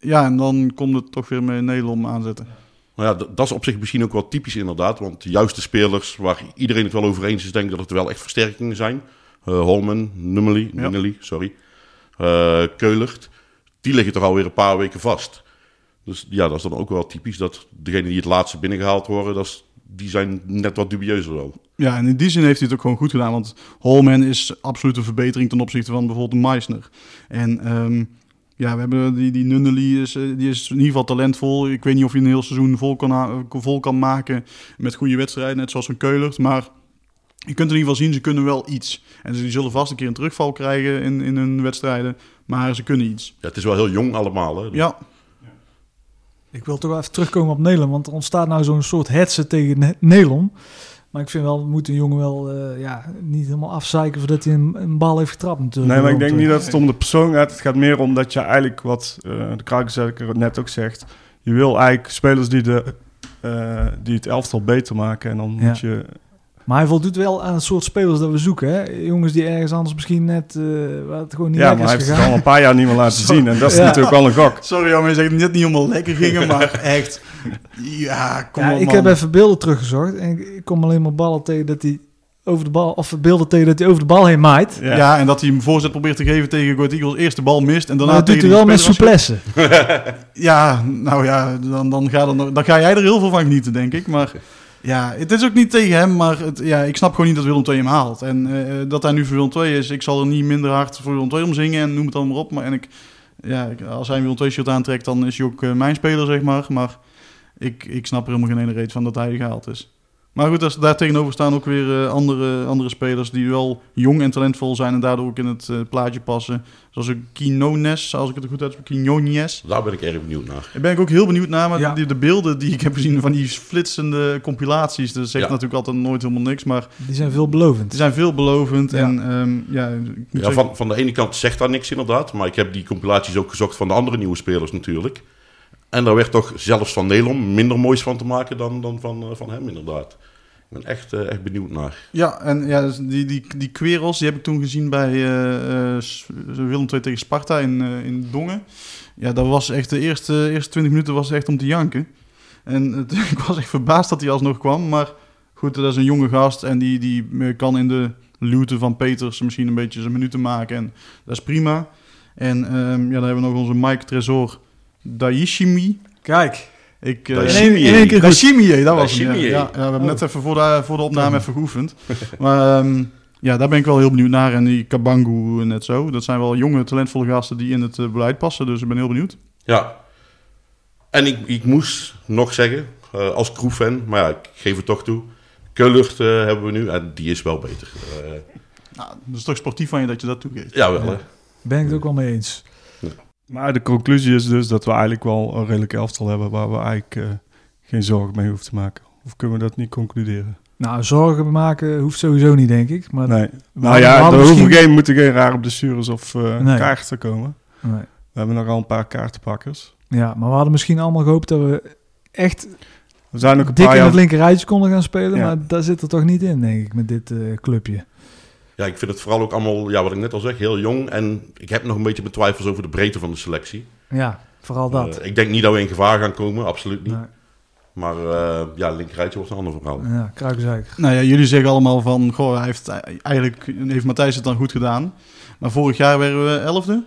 Ja, en dan komt het toch weer met Nederland aanzetten. Nou ja, dat is op zich misschien ook wel typisch inderdaad. Want juist de spelers waar iedereen het wel over eens is, denk ik dat het wel echt versterkingen zijn. Eh Holman, Nummely, Ja. Sorry. Eh, Keulert. Die liggen toch alweer een paar weken vast. Dus ja, dat is dan ook wel typisch dat degenen die het laatste binnengehaald worden, dat is die zijn net wat dubieuzer wel. Ja, en in die zin heeft hij het ook gewoon goed gedaan. Want Holman is absoluut een verbetering ten opzichte van bijvoorbeeld Meissner. En ehm, ja, we hebben die, die Nunnely, is, eh, die is in ieder geval talentvol. Ik weet niet of hij een heel seizoen vol kan, vol kan maken met goede wedstrijden, net zoals een Keulert. Maar je kunt in ieder geval zien, ze kunnen wel iets. En ze die zullen vast een keer een terugval krijgen in, in hun wedstrijden. Maar ze kunnen iets. Ja, het is wel heel jong allemaal. Hè? Ja, Ik wil toch wel even terugkomen op Nederland, want er ontstaat nou zo'n soort hetze tegen Ne- Nederland. Maar ik vind wel, moet een jongen wel eh, ja, niet helemaal afzeiken voordat hij een, een bal heeft getrapt natuurlijk. Nee, maar ik denk eh, niet dat het om de persoon gaat. Het gaat meer om dat je eigenlijk, wat eh de Kruikenzeker net ook zegt... je wil eigenlijk spelers die, de, die het elftal beter maken. En dan Ja. moet je... Maar hij voldoet wel aan het soort spelers dat we zoeken. Hè? Jongens die ergens anders misschien net eh, waar het gewoon niet Ja, lekker maar hij is heeft het al een paar jaar niet meer laten zien. En dat is Ja. natuurlijk wel een gok. sorry maar je zegt net niet helemaal lekker gingen, maar echt. Ja, kom Ja, op ik heb even beelden teruggezocht en ik, ik kom alleen maar ballen tegen dat hij over de bal, of beelden tegen dat hij over de bal heen maait. Ja. Ja. en dat hij hem voorzet probeert te geven tegen Go Ahead Eagles. Eerst de bal mist en daarna maar dat doet hij wel met souplesse. Ja, nou ja, dan, dan, ga, dan, dan ga jij er heel veel van genieten, denk ik. Maar ja, het is ook niet tegen hem, maar het, ja, ik snap gewoon niet dat Willem II hem haalt. En eh, dat hij nu voor Willem II is, ik zal er niet minder hard voor Willem II om zingen en noem het dan maar op. Maar en ik, ja, als hij een Willem II shirt aantrekt, dan is hij ook eh, mijn speler, zeg maar. Maar ik, ik snap er helemaal geen ene reden van dat hij gehaald is. Maar goed, als, daar tegenover staan ook weer eh, andere, andere spelers die wel jong en talentvol zijn en daardoor ook in het eh, plaatje passen. Zoals een Quinones, als ik het goed uitspreek, Quinones. Daar ben ik erg benieuwd naar. Daar ben ik ook heel benieuwd naar, maar Ja. de beelden die ik heb gezien van die flitsende compilaties, dat zegt Ja. natuurlijk altijd nooit helemaal niks, maar Die zijn veelbelovend. die zijn veelbelovend Ja. en ehm, ja, ik moet Ja, zeggen- van, van de ene kant zegt daar niks inderdaad, maar ik heb die compilaties ook gezocht van de andere nieuwe spelers natuurlijk. En daar werd toch zelfs van Nelom minder moois van te maken dan, dan van, eh, van hem inderdaad. Ik ben echt, eh, echt benieuwd naar. Ja, en ja, dus die, die, die Queros, die heb ik toen gezien bij S- Willem II tegen Sparta in, in Dongen. Ja, dat was echt de eerste, eerste 20 minuten was echt om te janken. En ik was echt verbaasd dat hij alsnog kwam. Maar goed, dat is een jonge gast en die, die kan in de luwte van Peters misschien een beetje zijn minuten maken. En dat is prima. En ehm, ja, dan hebben we nog onze Mike Tresor Daishimi. Kijk, Ik, Daishimi. in één, in één keer goed. Daishimi, dat was hem. Ja, we hebben net even voor de, voor de opname even geoefend. Maar ehm, ja, daar ben ik wel heel benieuwd naar. En die Kabangu net zo. Dat zijn wel jonge, talentvolle gasten die in het eh, beleid passen. Dus ik ben heel benieuwd. Ja. En ik, ik moest nog zeggen, eh, als Kroef-fan, maar ja, ik geef het toch toe. Keulert hebben we nu en die is wel beter. Eh Nou, dat is toch sportief van je dat je dat toegeeft. ja, wel hè. Ben ik het ook wel mee eens. Maar de conclusie is dus dat we eigenlijk wel een redelijk elftal hebben... waar we eigenlijk eh, geen zorgen mee hoeven te maken. Of kunnen we dat niet concluderen? Nou, zorgen maken hoeft sowieso niet, denk ik. Maar Nee. Nou ja, er hadden hoeven misschien- geen, moeten geen rare blessures of Nee. kaarten komen. Nee. We hebben nogal een paar kaartenpakkers. Ja, maar we hadden misschien allemaal gehoopt dat we echt We zijn ook een dik paar in het jaar... linker rijtje konden gaan spelen. Ja. Maar daar zit er toch niet in, denk ik, met dit eh, clubje. Ja, ik vind het vooral ook allemaal, ja, wat ik net al zeg, heel jong. En ik heb nog een beetje mijn twijfels over de breedte van de selectie. Ja, vooral dat. Eh, ik denk niet dat we in gevaar gaan komen, absoluut niet. Nee. Maar eh, ja, linkerrijtje wordt een ander verhaal. Ja, kruikenzeik. Nou ja, jullie zeggen allemaal van... Goh, hij heeft, eigenlijk heeft Matthijs het dan goed gedaan. Maar vorig jaar werden we elfde.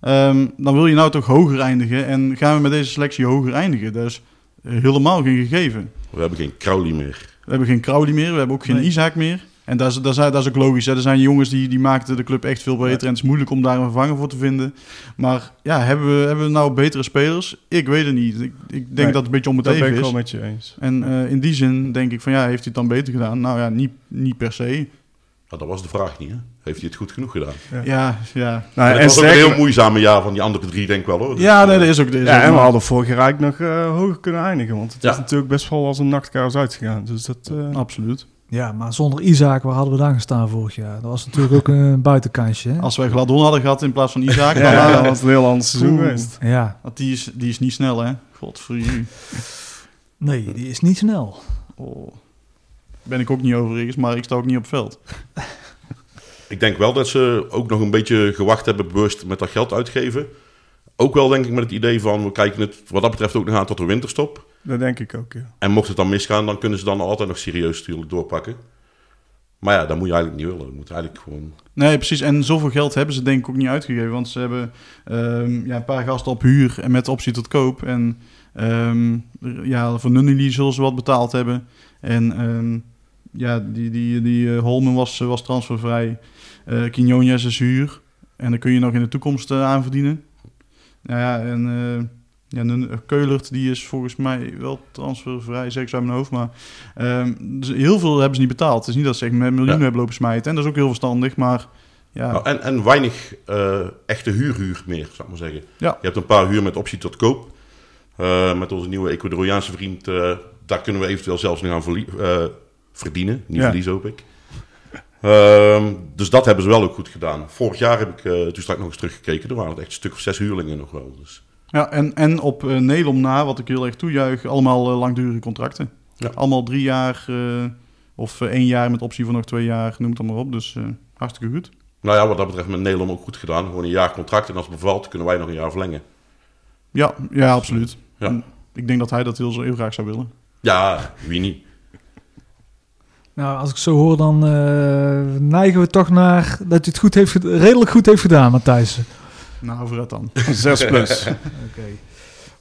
Ehm, dan wil je nou toch hoger eindigen. En gaan we met deze selectie hoger eindigen. Dat is helemaal geen gegeven. We hebben geen Crowley meer. We hebben geen Crowley meer, we hebben ook geen Nee. Isaac meer. En dat is, dat is, dat is ook logisch. Hè. Er zijn jongens die, die maakten de club echt veel beter. En het is moeilijk om daar een vervanger voor te vinden. Maar ja, hebben we, hebben we nou betere spelers? Ik weet het niet. Ik, ik denk Nee, dat het een beetje om het Dat ben even ik is. wel met je eens. En eh, in die zin denk ik van ja, heeft hij het dan beter gedaan? Nou ja, niet, niet per se. Dat was de vraag niet, hè? Heeft hij het goed genoeg gedaan? Ja, ja. Nou, het en was ook een heel moeizame jaar van die andere drie, denk ik wel, hoor. Dus, Ja, nee, eh, dat is ook... Dat is Ja, ook en we maar- hadden vorig jaar eigenlijk nog eh, hoger kunnen eindigen. Want het Ja. is natuurlijk best wel als een nachtkaars uitgegaan. Dus dat... eh, Absoluut. Ja, maar zonder Isaac, waar hadden we dan gestaan vorig jaar? Dat was natuurlijk ook een buitenkansje. Hè? Als wij Gladon hadden gehad in plaats van Isaac, dan, ja, eh, dat was een heel ander seizoen geweest. Ja, want die is, die is niet snel, hè? God voor u. nee, die is niet snel. Oh. Ben ik ook niet overigens, maar ik sta ook niet op veld. Ik denk wel dat ze ook nog een beetje gewacht hebben bewust met dat geld uitgeven. Ook wel denk ik met het idee van, we kijken het wat dat betreft ook nog aan tot de winterstop. Dat denk ik ook, ja. En mocht het dan misgaan, dan kunnen ze dan altijd nog serieus natuurlijk doorpakken. Maar ja, dat moet je eigenlijk niet willen. Je moet eigenlijk gewoon... Nee, precies. En zoveel geld hebben ze denk ik ook niet uitgegeven. Want ze hebben ehm, ja, een paar gasten op huur en met optie tot koop. En Ehm, ja, voor Nunnely zullen ze wat betaald hebben. En ehm, ja, die, die, die eh, Holmen was, was transfervrij. Quinones is huur. En dan kun je nog in de toekomst eh, aan verdienen. Nou ja, en ja, eh, Keulert die is volgens mij wel transfervrij, zeg ik zo uit mijn hoofd. Maar ehm, dus heel veel hebben ze niet betaald. Het is niet dat ze echt met miljoenen Ja. hebben lopen smijten. En dat is ook heel verstandig, maar ja, Nou, en, en weinig eh, echte huurhuur meer, zou ik maar zeggen. Ja. Je hebt een paar huur met optie tot koop. Eh, met onze nieuwe Ecuadoriaanse vriend, eh, daar kunnen we eventueel zelfs nog aan verdienen. Niet Ja. verliezen, hoop ik. Ehm, dus dat hebben ze wel ook goed gedaan. Vorig jaar heb ik, eh, toen straks nog eens teruggekeken, er waren het echt een stuk of zes huurlingen nog wel. Dus, Ja, en, en op uh, Nelom na, wat ik heel erg toejuich, allemaal eh, langdurige contracten. Ja. Allemaal drie jaar eh, of één jaar met optie van nog twee jaar, noem het dan maar op. Dus eh, hartstikke goed. nou ja, wat dat betreft met Nederland ook goed gedaan. Gewoon een jaar contract en als het bevalt kunnen wij nog een jaar verlengen. Ja, ja absoluut. Ja. En ik denk dat hij dat heel, heel graag zou willen. Ja, wie niet. Nou, als ik zo hoor, dan eh, neigen we toch naar dat hij het goed heeft, redelijk goed heeft gedaan, Matthijs. Nou, vooruit dan. 6 plus. Oké.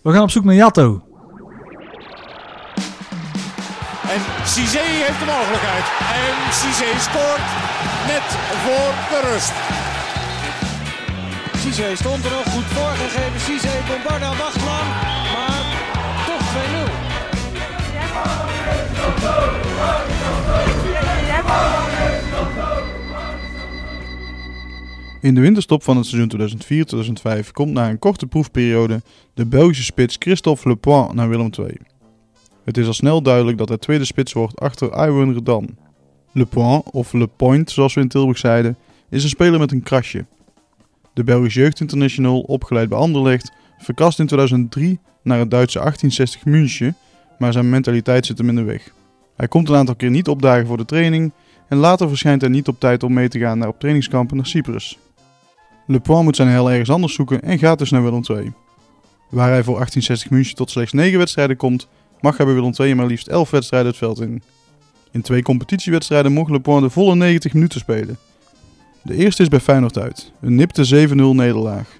We gaan op zoek naar Jatto. En Cizé heeft de mogelijkheid. En Cizé scoort net voor de rust. Cizé stond er nog goed voorgegeven. Cizé, Bombarda wacht lang, maar In de winterstop van het seizoen 2004-2005 komt na een korte proefperiode de Belgische spits Christophe Lepoint naar Willem II. Het is al snel duidelijk dat hij tweede spits wordt achter Iwan Redan. Lepoint, of Le Point zoals we in Tilburg zeiden, is een speler met een krasje. De Belgische jeugdinternational, opgeleid bij Anderlecht, verkast in 2003 naar het Duitse 1860 München, maar zijn mentaliteit zit hem in de weg. Hij komt een aantal keer niet opdagen voor de training en later verschijnt hij niet op tijd om mee te gaan naar op trainingskampen naar Cyprus. Le Point moet zijn hel ergens anders zoeken en gaat dus naar Willem II. Waar hij voor 1860 München tot slechts 9 wedstrijden komt, mag hij bij Willem II maar liefst 11 wedstrijden het veld in. In twee competitiewedstrijden mocht Le de volle 90 minuten spelen. De eerste is bij Feyenoord uit, een nipte 7-0 nederlaag.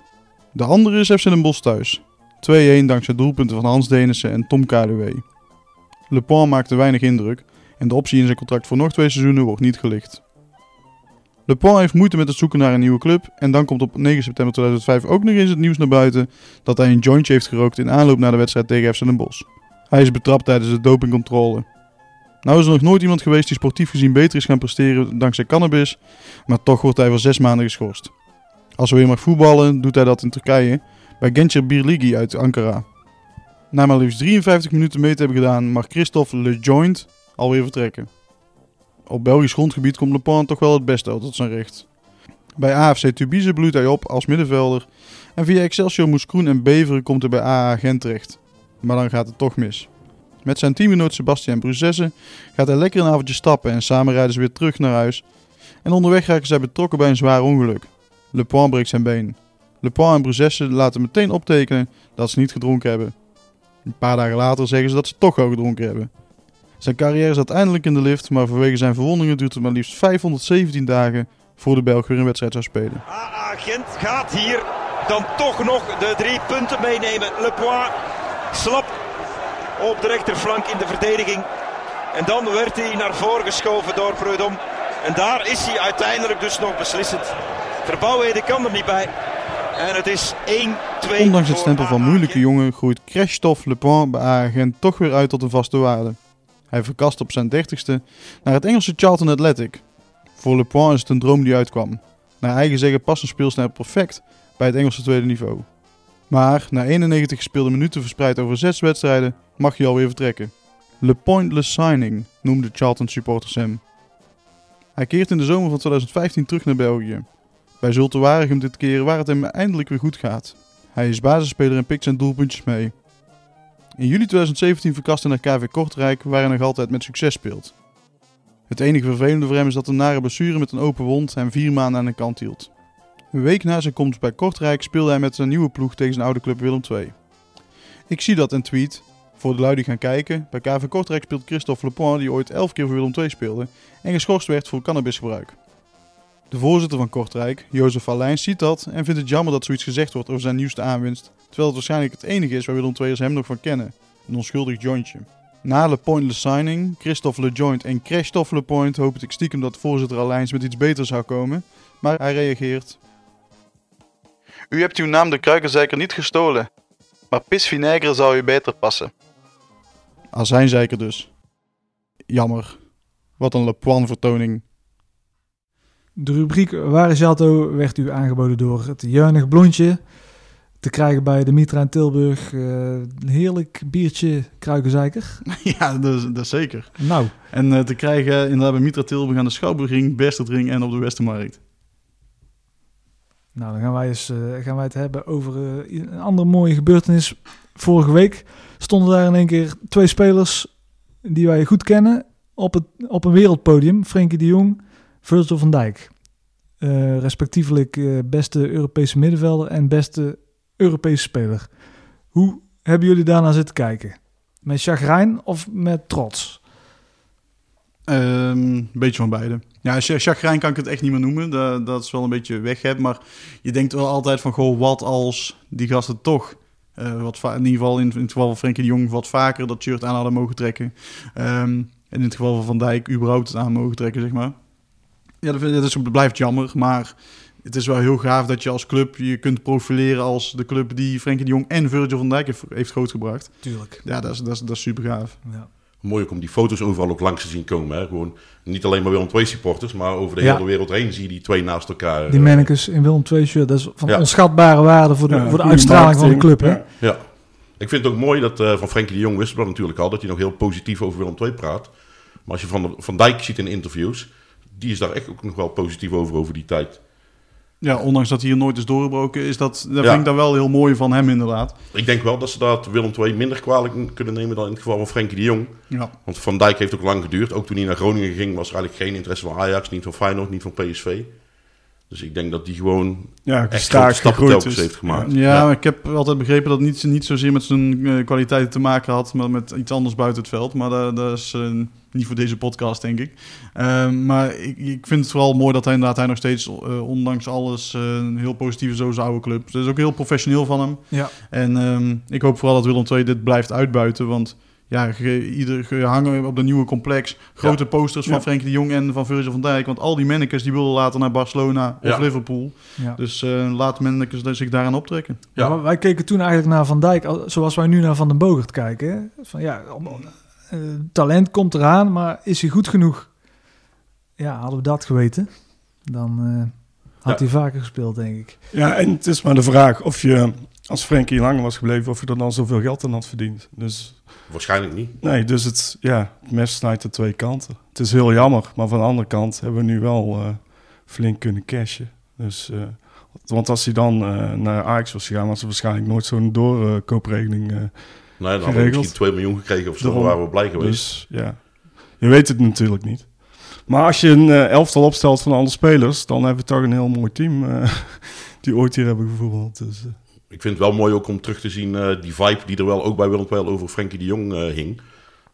De andere is FC Den Bosch thuis, 2-1 dankzij doelpunten van Hans Denissen en Tom Kaluwe. Le Point maakte weinig indruk en de optie in zijn contract voor nog twee seizoenen wordt niet gelicht. Le Pen heeft moeite met het zoeken naar een nieuwe club en dan komt op 9 september 2005 ook nog eens het nieuws naar buiten dat hij een jointje heeft gerookt in aanloop naar de wedstrijd tegen FC Den Bosch. Hij is betrapt tijdens de dopingcontrole. Nou is er nog nooit iemand geweest die sportief gezien beter is gaan presteren dankzij cannabis, maar toch wordt hij voor zes maanden geschorst. Als hij weer mag voetballen, doet hij dat in Turkije bij Gençer Birligi uit Ankara. Na maar liefst 53 minuten mee te hebben gedaan, mag Christophe Le Joint alweer vertrekken. Op Belgisch grondgebied komt Le Pen toch wel het beste uit tot zijn recht. Bij AFC Tubize bloeit hij op als middenvelder en via Excelsior Moeskroen en Beveren komt hij bij AA Gent terecht. Maar dan gaat het toch mis. Met zijn teamgenoot Sebastian Bruzesse gaat hij lekker een avondje stappen en samen rijden ze weer terug naar huis. En onderweg raken zij betrokken bij een zwaar ongeluk. Le Pen breekt zijn been. Le Pen en Bruzesse laten meteen optekenen dat ze niet gedronken hebben. Een paar dagen later zeggen ze dat ze toch wel gedronken hebben. Zijn carrière zat eindelijk in de lift, maar vanwege zijn verwondingen duurt het maar liefst 517 dagen voor de Belg weer een wedstrijd zou spelen. AA Gent gaat hier dan toch nog de drie punten meenemen. Le Point slap op de rechterflank in de verdediging. En dan werd hij naar voren geschoven door Preudom. En daar is hij uiteindelijk dus nog beslissend. Verbouwheden kan er niet bij. En het is 1-2. Ondanks het stempel van moeilijke jongen groeit Christophe Le Pen bij AA Gent toch weer uit tot een vaste waarde. Hij verkast op zijn dertigste naar het Engelse Charlton Athletic. Voor Le Pen is het een droom die uitkwam. Naar eigen zeggen past een speelsnijder perfect bij het Engelse tweede niveau. Maar na 91 gespeelde minuten verspreid over zes wedstrijden mag hij alweer vertrekken. Le pointless signing noemde Charlton supporters hem. Hij keert in de zomer van 2015 terug naar België. Bij Zulte Waregem dit keer waar het hem eindelijk weer goed gaat. Hij is basisspeler en pikt zijn doelpuntjes mee. In juli 2017 verkast hij naar KV Kortrijk, waar hij nog altijd met succes speelt. Het enige vervelende voor hem is dat een nare blessure met een open wond hem vier maanden aan de kant hield. Een week na zijn komst bij Kortrijk speelde hij met zijn nieuwe ploeg tegen zijn oude club Willem II. Ik zie dat en tweet. Voor de lui die gaan kijken, bij KV Kortrijk speelt Christophe Le Pen, die ooit 11 keer voor Willem II speelde en geschorst werd voor cannabisgebruik. De voorzitter van Kortrijk, Jozef Allijn, ziet dat en vindt het jammer dat zoiets gezegd wordt over zijn nieuwste aanwinst. Terwijl het waarschijnlijk het enige is waar Willem II'ers hem nog van kennen. Een onschuldig jointje. Na Le Pointless signing, Christophe Lejoint en Christophe Lepoint hoopte ik stiekem dat voorzitter Allijns met iets beters zou komen. Maar hij reageert. U hebt uw naam de kruikenzeiker niet gestolen. Maar pisvinaiger zou u beter passen. Azijnzeiker dus. Jammer. Wat een Le Point vertoning. De rubriek Waar is werd u aangeboden door het Juinig Blondje. Te krijgen bij de Mitra in Tilburg. Eh, heerlijk biertje kruikenzeiker. ja, dat is, dat zeker. Nou, En eh, te krijgen inderdaad bij Mitra Tilburg aan de Schouwburgring, Bestertring en op de Westermarkt. nou dan gaan wij, eens, eh, gaan wij het hebben over een andere mooie gebeurtenis. Vorige week stonden daar in één keer twee spelers die wij goed kennen op, het, op een wereldpodium. Frenkie de Jong, Virgil van Dijk. Respectievelijk beste Europese middenvelder en beste Europese speler. Hoe hebben jullie daarna zitten kijken? Met chagrijn of met trots? Ehm, Een beetje van beide. Ja, cha- chagrijn kan ik het echt niet meer noemen. Dat, dat is wel een beetje weg hebt. Maar je denkt wel altijd van, goh, wat als die gasten toch... eh, wat in ieder geval in, in het geval van Frenkie de Jong wat vaker dat shirt aan hadden mogen trekken. Ehm, en in het geval van Van Dijk überhaupt het aan mogen trekken, zeg maar. Ja, dat, is, dat blijft jammer. Maar het is wel heel gaaf dat je als club je kunt profileren als de club die Frenkie de Jong en Virgil van Dijk heeft, heeft grootgebracht. Tuurlijk. Ja, dat is, dat is, dat is super gaaf. Ja. Mooi ook om die foto's overal ook langs te zien komen. Hè? Gewoon niet alleen maar Willem II supporters, maar over de Ja. hele wereld heen zie je die twee naast elkaar. Die eh, mannekes in Willem II shirt, dat is van Ja. onschatbare waarde voor de, Ja, voor de uitstraling van de club. Hè? Ja. Ja. Ik vind het ook mooi dat eh, van Frenkie de Jong wisten we dat natuurlijk al, dat hij nog heel positief over Willem II praat. Maar als je van, van Dijk ziet in interviews, die is daar echt ook nog wel positief over, over die tijd. Ja, ondanks dat hij hier nooit is doorgebroken, is dat, dat Ja. vind ik dan wel heel mooi van hem inderdaad. Ik denk wel dat ze dat Willem II minder kwalijk kunnen nemen dan in het geval van Frenkie de Jong. Ja. Want Van Dijk heeft ook lang geduurd. Ook toen hij naar Groningen ging, was er eigenlijk geen interesse van Ajax, niet van Feyenoord, niet van PSV. Dus ik denk dat die gewoon Ja, echt grote stappen telkens is. heeft gemaakt. Ja, maar ik heb altijd begrepen dat het niet, niet zozeer met zijn eh, kwaliteiten te maken had, maar met iets anders buiten het veld. Maar dat, dat is eh, niet voor deze podcast, denk ik. Ehm, maar ik, ik vind het vooral mooi dat hij inderdaad hij nog steeds, eh, ondanks alles, een heel over zijn oude club. Dat is ook heel professioneel van hem. Ja. En ehm, ik hoop vooral dat Willem II dit blijft uitbuiten, want... Ja, ieder, ge hangen op de nieuwe complex grote posters van Ja. Frenkie de Jong en van Virgil van Dijk. Want al die mannekes die willen later naar Barcelona of Ja. Liverpool. Ja. Dus eh laat mannekes zich daaraan optrekken. Ja. Maar wij keken toen eigenlijk naar Van Dijk, al- zoals wij nu naar Van den Bogert kijken. hè. Van, ja, om- eh, talent komt eraan, maar is hij goed genoeg? Ja, hadden we dat geweten, dan eh, had Ja. hij vaker gespeeld, denk ik. Ja, en het is maar de vraag of je, als Frenkie langer was gebleven, of je er dan zoveel geld aan had verdiend. Dus Waarschijnlijk niet. nee, dus het, ja, het mes snijdt de twee kanten. Het is heel jammer, maar van de andere kant hebben we nu wel eh, flink kunnen cashen. Dus, eh, want als hij dan eh, naar Ajax was gegaan, was er waarschijnlijk nooit zo'n doorkoopregeling. Nee, dan hadden we misschien 2 miljoen gekregen of zo, Daarom. waren we blij geweest. Dus ja, je weet het natuurlijk niet. Maar als je een elftal opstelt van alle spelers, dan hebben we toch een heel mooi team die ooit hier hebben gevoetbald. Dus, Ik vind het wel mooi ook om terug te zien eh, die vibe die er wel ook bij Willem II over Frenkie de Jong eh, hing.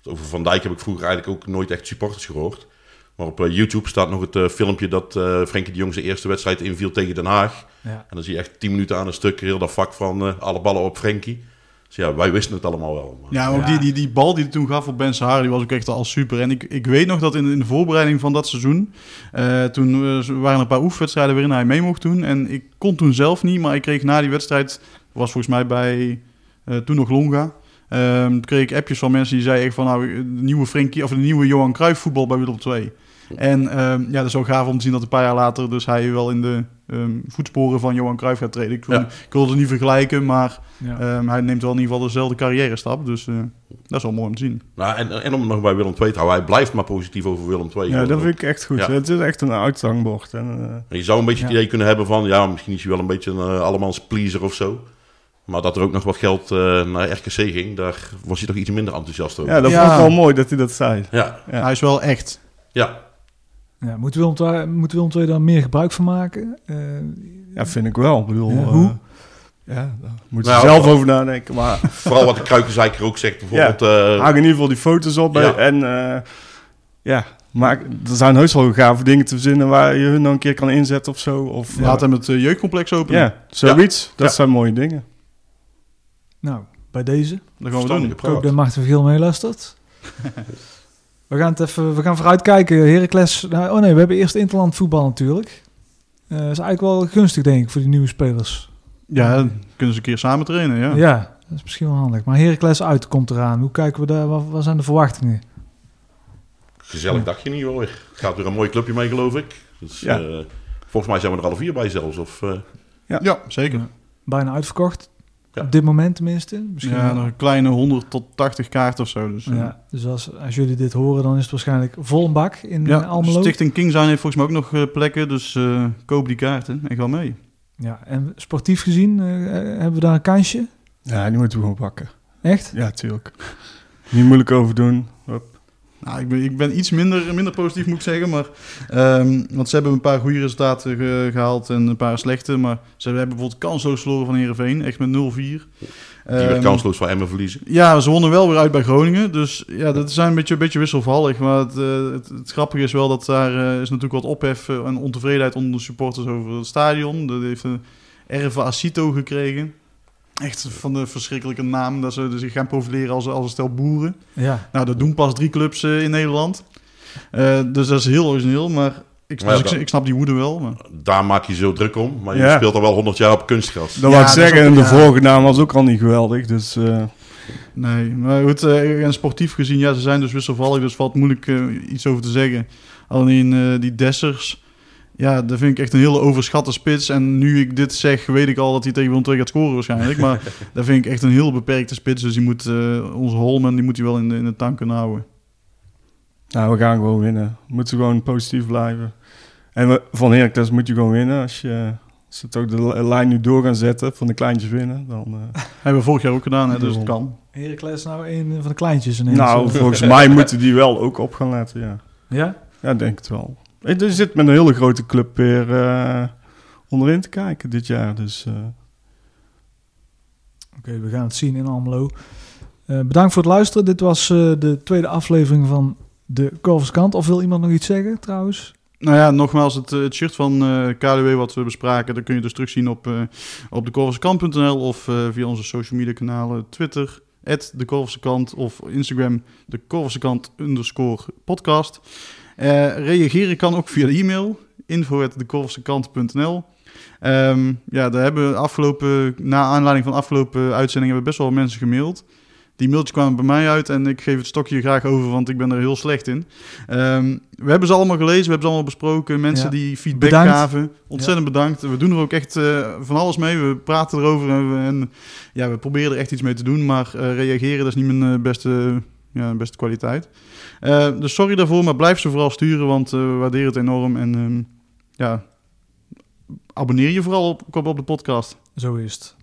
Over Van Dijk heb ik vroeger eigenlijk ook nooit echt supporters gehoord. Maar op eh, YouTube staat nog het filmpje dat Frenkie de Jong zijn eerste wedstrijd inviel tegen Den Haag. Ja. En dan zie je echt 10 minuten aan een stuk heel dat vak van alle ballen op Frenkie. Dus ja, wij wisten het allemaal wel. Maar- Ja, maar ook Ja. Die, die, die bal die hij toen gaf op Ben Sahar, die was ook echt al super. En ik, ik weet nog dat in, in de voorbereiding van dat seizoen, eh, toen eh, waren er een paar oefenwedstrijden waarin hij mee mocht doen. En ik kon toen zelf niet, maar ik kreeg na die wedstrijd, was volgens mij bij eh, toen nog Longa, ehm, toen kreeg ik appjes van mensen die zeiden echt van, nou, de nieuwe Frenkie, of de nieuwe Johan Cruijff voetbal bij Willem II. En ehm, ja, dat is wel gaaf om te zien dat een paar jaar later dus hij wel in de ehm, voetsporen van Johan Cruijff gaat treden. Ik, wil, Ja. ik wilde het niet vergelijken, maar Ja. Ehm, hij neemt wel in ieder geval dezelfde carrière stap. Dus eh, dat is wel mooi om te zien. Nou, en, en om nog bij Willem II te houden, hij blijft maar positief over Willem II. ja, dat vind ik echt goed. Ja. Het is echt een uithangbord. En, eh, En je zou een beetje het idee kunnen hebben van, ja, misschien is hij wel een beetje een uh, allemans pleaser of zo. Maar dat er ook nog wat geld eh, naar RKC ging, daar was hij toch iets minder enthousiast over. ja, dat Ja. vond ik wel mooi dat hij dat zei. ja, Ja. Hij is wel echt. ja. Ja, moet Willem II, moet Willem II daar meer gebruik van maken? Eh, Ja, vind ik wel. Ik bedoel, Ja, eh, hoe? ja, daar moet je Nou, zelf over nadenken. Maar Vooral wat de Kruikenzeiker ook zegt, bijvoorbeeld... eh, hang in ieder geval die foto's op. bij- Ja. En eh, Ja, maar er zijn heus wel gave dingen te verzinnen waar je hun nog een keer kan inzetten of zo. Of, Laat hem het jeugdcomplex open. Ja, zoiets. Dat Ja. zijn mooie dingen. Nou, bij deze. Dat gaan we doen. Ik hoop dat Marten Vergeel meeluistert. we gaan het even, we gaan vooruit kijken. Heracles, nou, oh nee, we hebben eerst interland voetbal natuurlijk. Eh is eigenlijk wel gunstig denk ik voor die nieuwe spelers. Ja, dan kunnen ze een keer samen trainen, ja. Ja, dat is misschien wel handig. Maar Heracles uit komt eraan. Hoe kijken we daar? Wat, wat zijn de verwachtingen? Gezellig dagje niet hoor. Het gaat weer een mooi clubje mee, geloof ik. Dus, Ja. eh, volgens mij zijn we er alle vier bij zelfs. Of, eh, Ja, zeker. Bijna uitverkocht. Ja. Op dit moment tenminste. Misschien Ja, nog een kleine 100 tot 80 kaarten of zo. Dus, eh. Ja, dus als, als jullie dit horen, dan is het waarschijnlijk vol een bak in Ja, eh, Almelo. Stichting King zijn heeft volgens mij ook nog eh, plekken, dus eh, koop die kaarten en ga mee. Ja, en sportief gezien eh, eh, hebben we daar een kansje. Ja, die moeten we gewoon pakken. Echt? Ja, tuurlijk. Niet moeilijk over doen. Hup. Nou, ik ben, ik ben iets minder, minder positief moet ik zeggen, maar, ehm, want ze hebben een paar goede resultaten ge- gehaald en een paar slechte, maar ze hebben bijvoorbeeld kansloos verloren van Heerenveen, echt met 0-4. die werd Ehm, kansloos van Emmen verliezen. Ja, ze wonnen wel weer uit bij Groningen. Dus ja, dat zijn een beetje, een beetje wisselvallig. Maar het, eh, het, het grappige is wel dat daar eh, is natuurlijk wat ophef eh, en ontevredenheid onder de supporters over het stadion. Dat heeft een Erva Acito gekregen. Echt van de verschrikkelijke naam dat ze zich gaan profileren als, als een stel boeren. Ja. Nou, dat doen pas drie clubs eh, in Nederland. Eh, dus dat is heel origineel. Maar ik, Maar ja, dus ik, snap die woede wel. Maar. Daar maak je zo druk om. Maar je Ja. speelt al wel 100 jaar op kunstgras. Dat Ja, wou ik zeggen, ook- en de ja. vorige naam was ook al niet geweldig. Dus eh, Nee, maar goed, eh, en sportief gezien, ja, ze zijn dus wisselvallig, dus valt moeilijk eh, iets over te zeggen. Alleen eh, die Dessers, ja, dat vind ik echt een hele overschatte spits. En nu ik dit zeg, weet ik al dat hij tegen Willem II gaat scoren waarschijnlijk. Maar dat vind ik echt een heel beperkte spits. Dus die moet, eh, onze Holman, die moet hij wel in de, in de tank kunnen houden. nou, we gaan gewoon winnen. We moeten gewoon positief blijven. En we, van Heracles moet je gewoon winnen. Als, je, als ze toch de li- lijn nu door gaan zetten, van de kleintjes winnen, dan... eh, Hebben we vorig jaar ook gedaan, hè, dus het kan. Heracles nou een van de kleintjes ineens. nou, volgens mij moeten die wel ook op gaan letten, ja. Ja? Ja, ik denk het wel. Er zit met een hele grote club weer eh, onderin te kijken dit jaar. Dus eh, Oké, we gaan het zien in Almelo. Eh, bedankt voor het luisteren. Dit was eh, de tweede aflevering van de Korverskant. Of wil iemand nog iets zeggen trouwens? Nou ja, nogmaals, het, het shirt van eh KDW wat we bespraken, dat kun je dus terugzien op, eh op dekorverskant.nl of eh, via onze social media kanalen Twitter, de Korverskant of Instagram, de Korverskant underscore podcast. Eh, reageren kan ook via de e-mail, info.dekorverskant.nl. Ehm ja, daar hebben we afgelopen, na aanleiding van de afgelopen uitzending hebben best wel mensen gemaild. Die mailtjes kwamen bij mij uit en ik geef het stokje graag over, want ik ben er heel slecht in. Ehm, we hebben ze allemaal gelezen, we hebben ze allemaal besproken. Mensen Ja. die feedback Bedankt. gaven, ontzettend bedankt. We doen er ook echt eh, van alles mee. We praten erover en, we, en ja, we proberen er echt iets mee te doen. Maar eh, reageren, dat is niet mijn beste, ja, beste kwaliteit. Eh, dus sorry daarvoor, maar blijf ze vooral sturen, want eh, we waarderen het enorm. En ehm, ja, abonneer je vooral op, op, de podcast. Zo is het.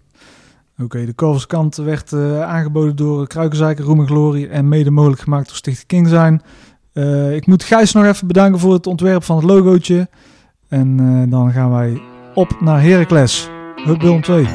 Oké, de Korverskant werd eh, aangeboden door Kruikenzeiker, Roem en Glorie en mede mogelijk gemaakt door Stichting King zijn. Ik moet Gijs nog even bedanken voor het ontwerp van het logootje. En dan gaan wij op naar Heracles. Willem 2.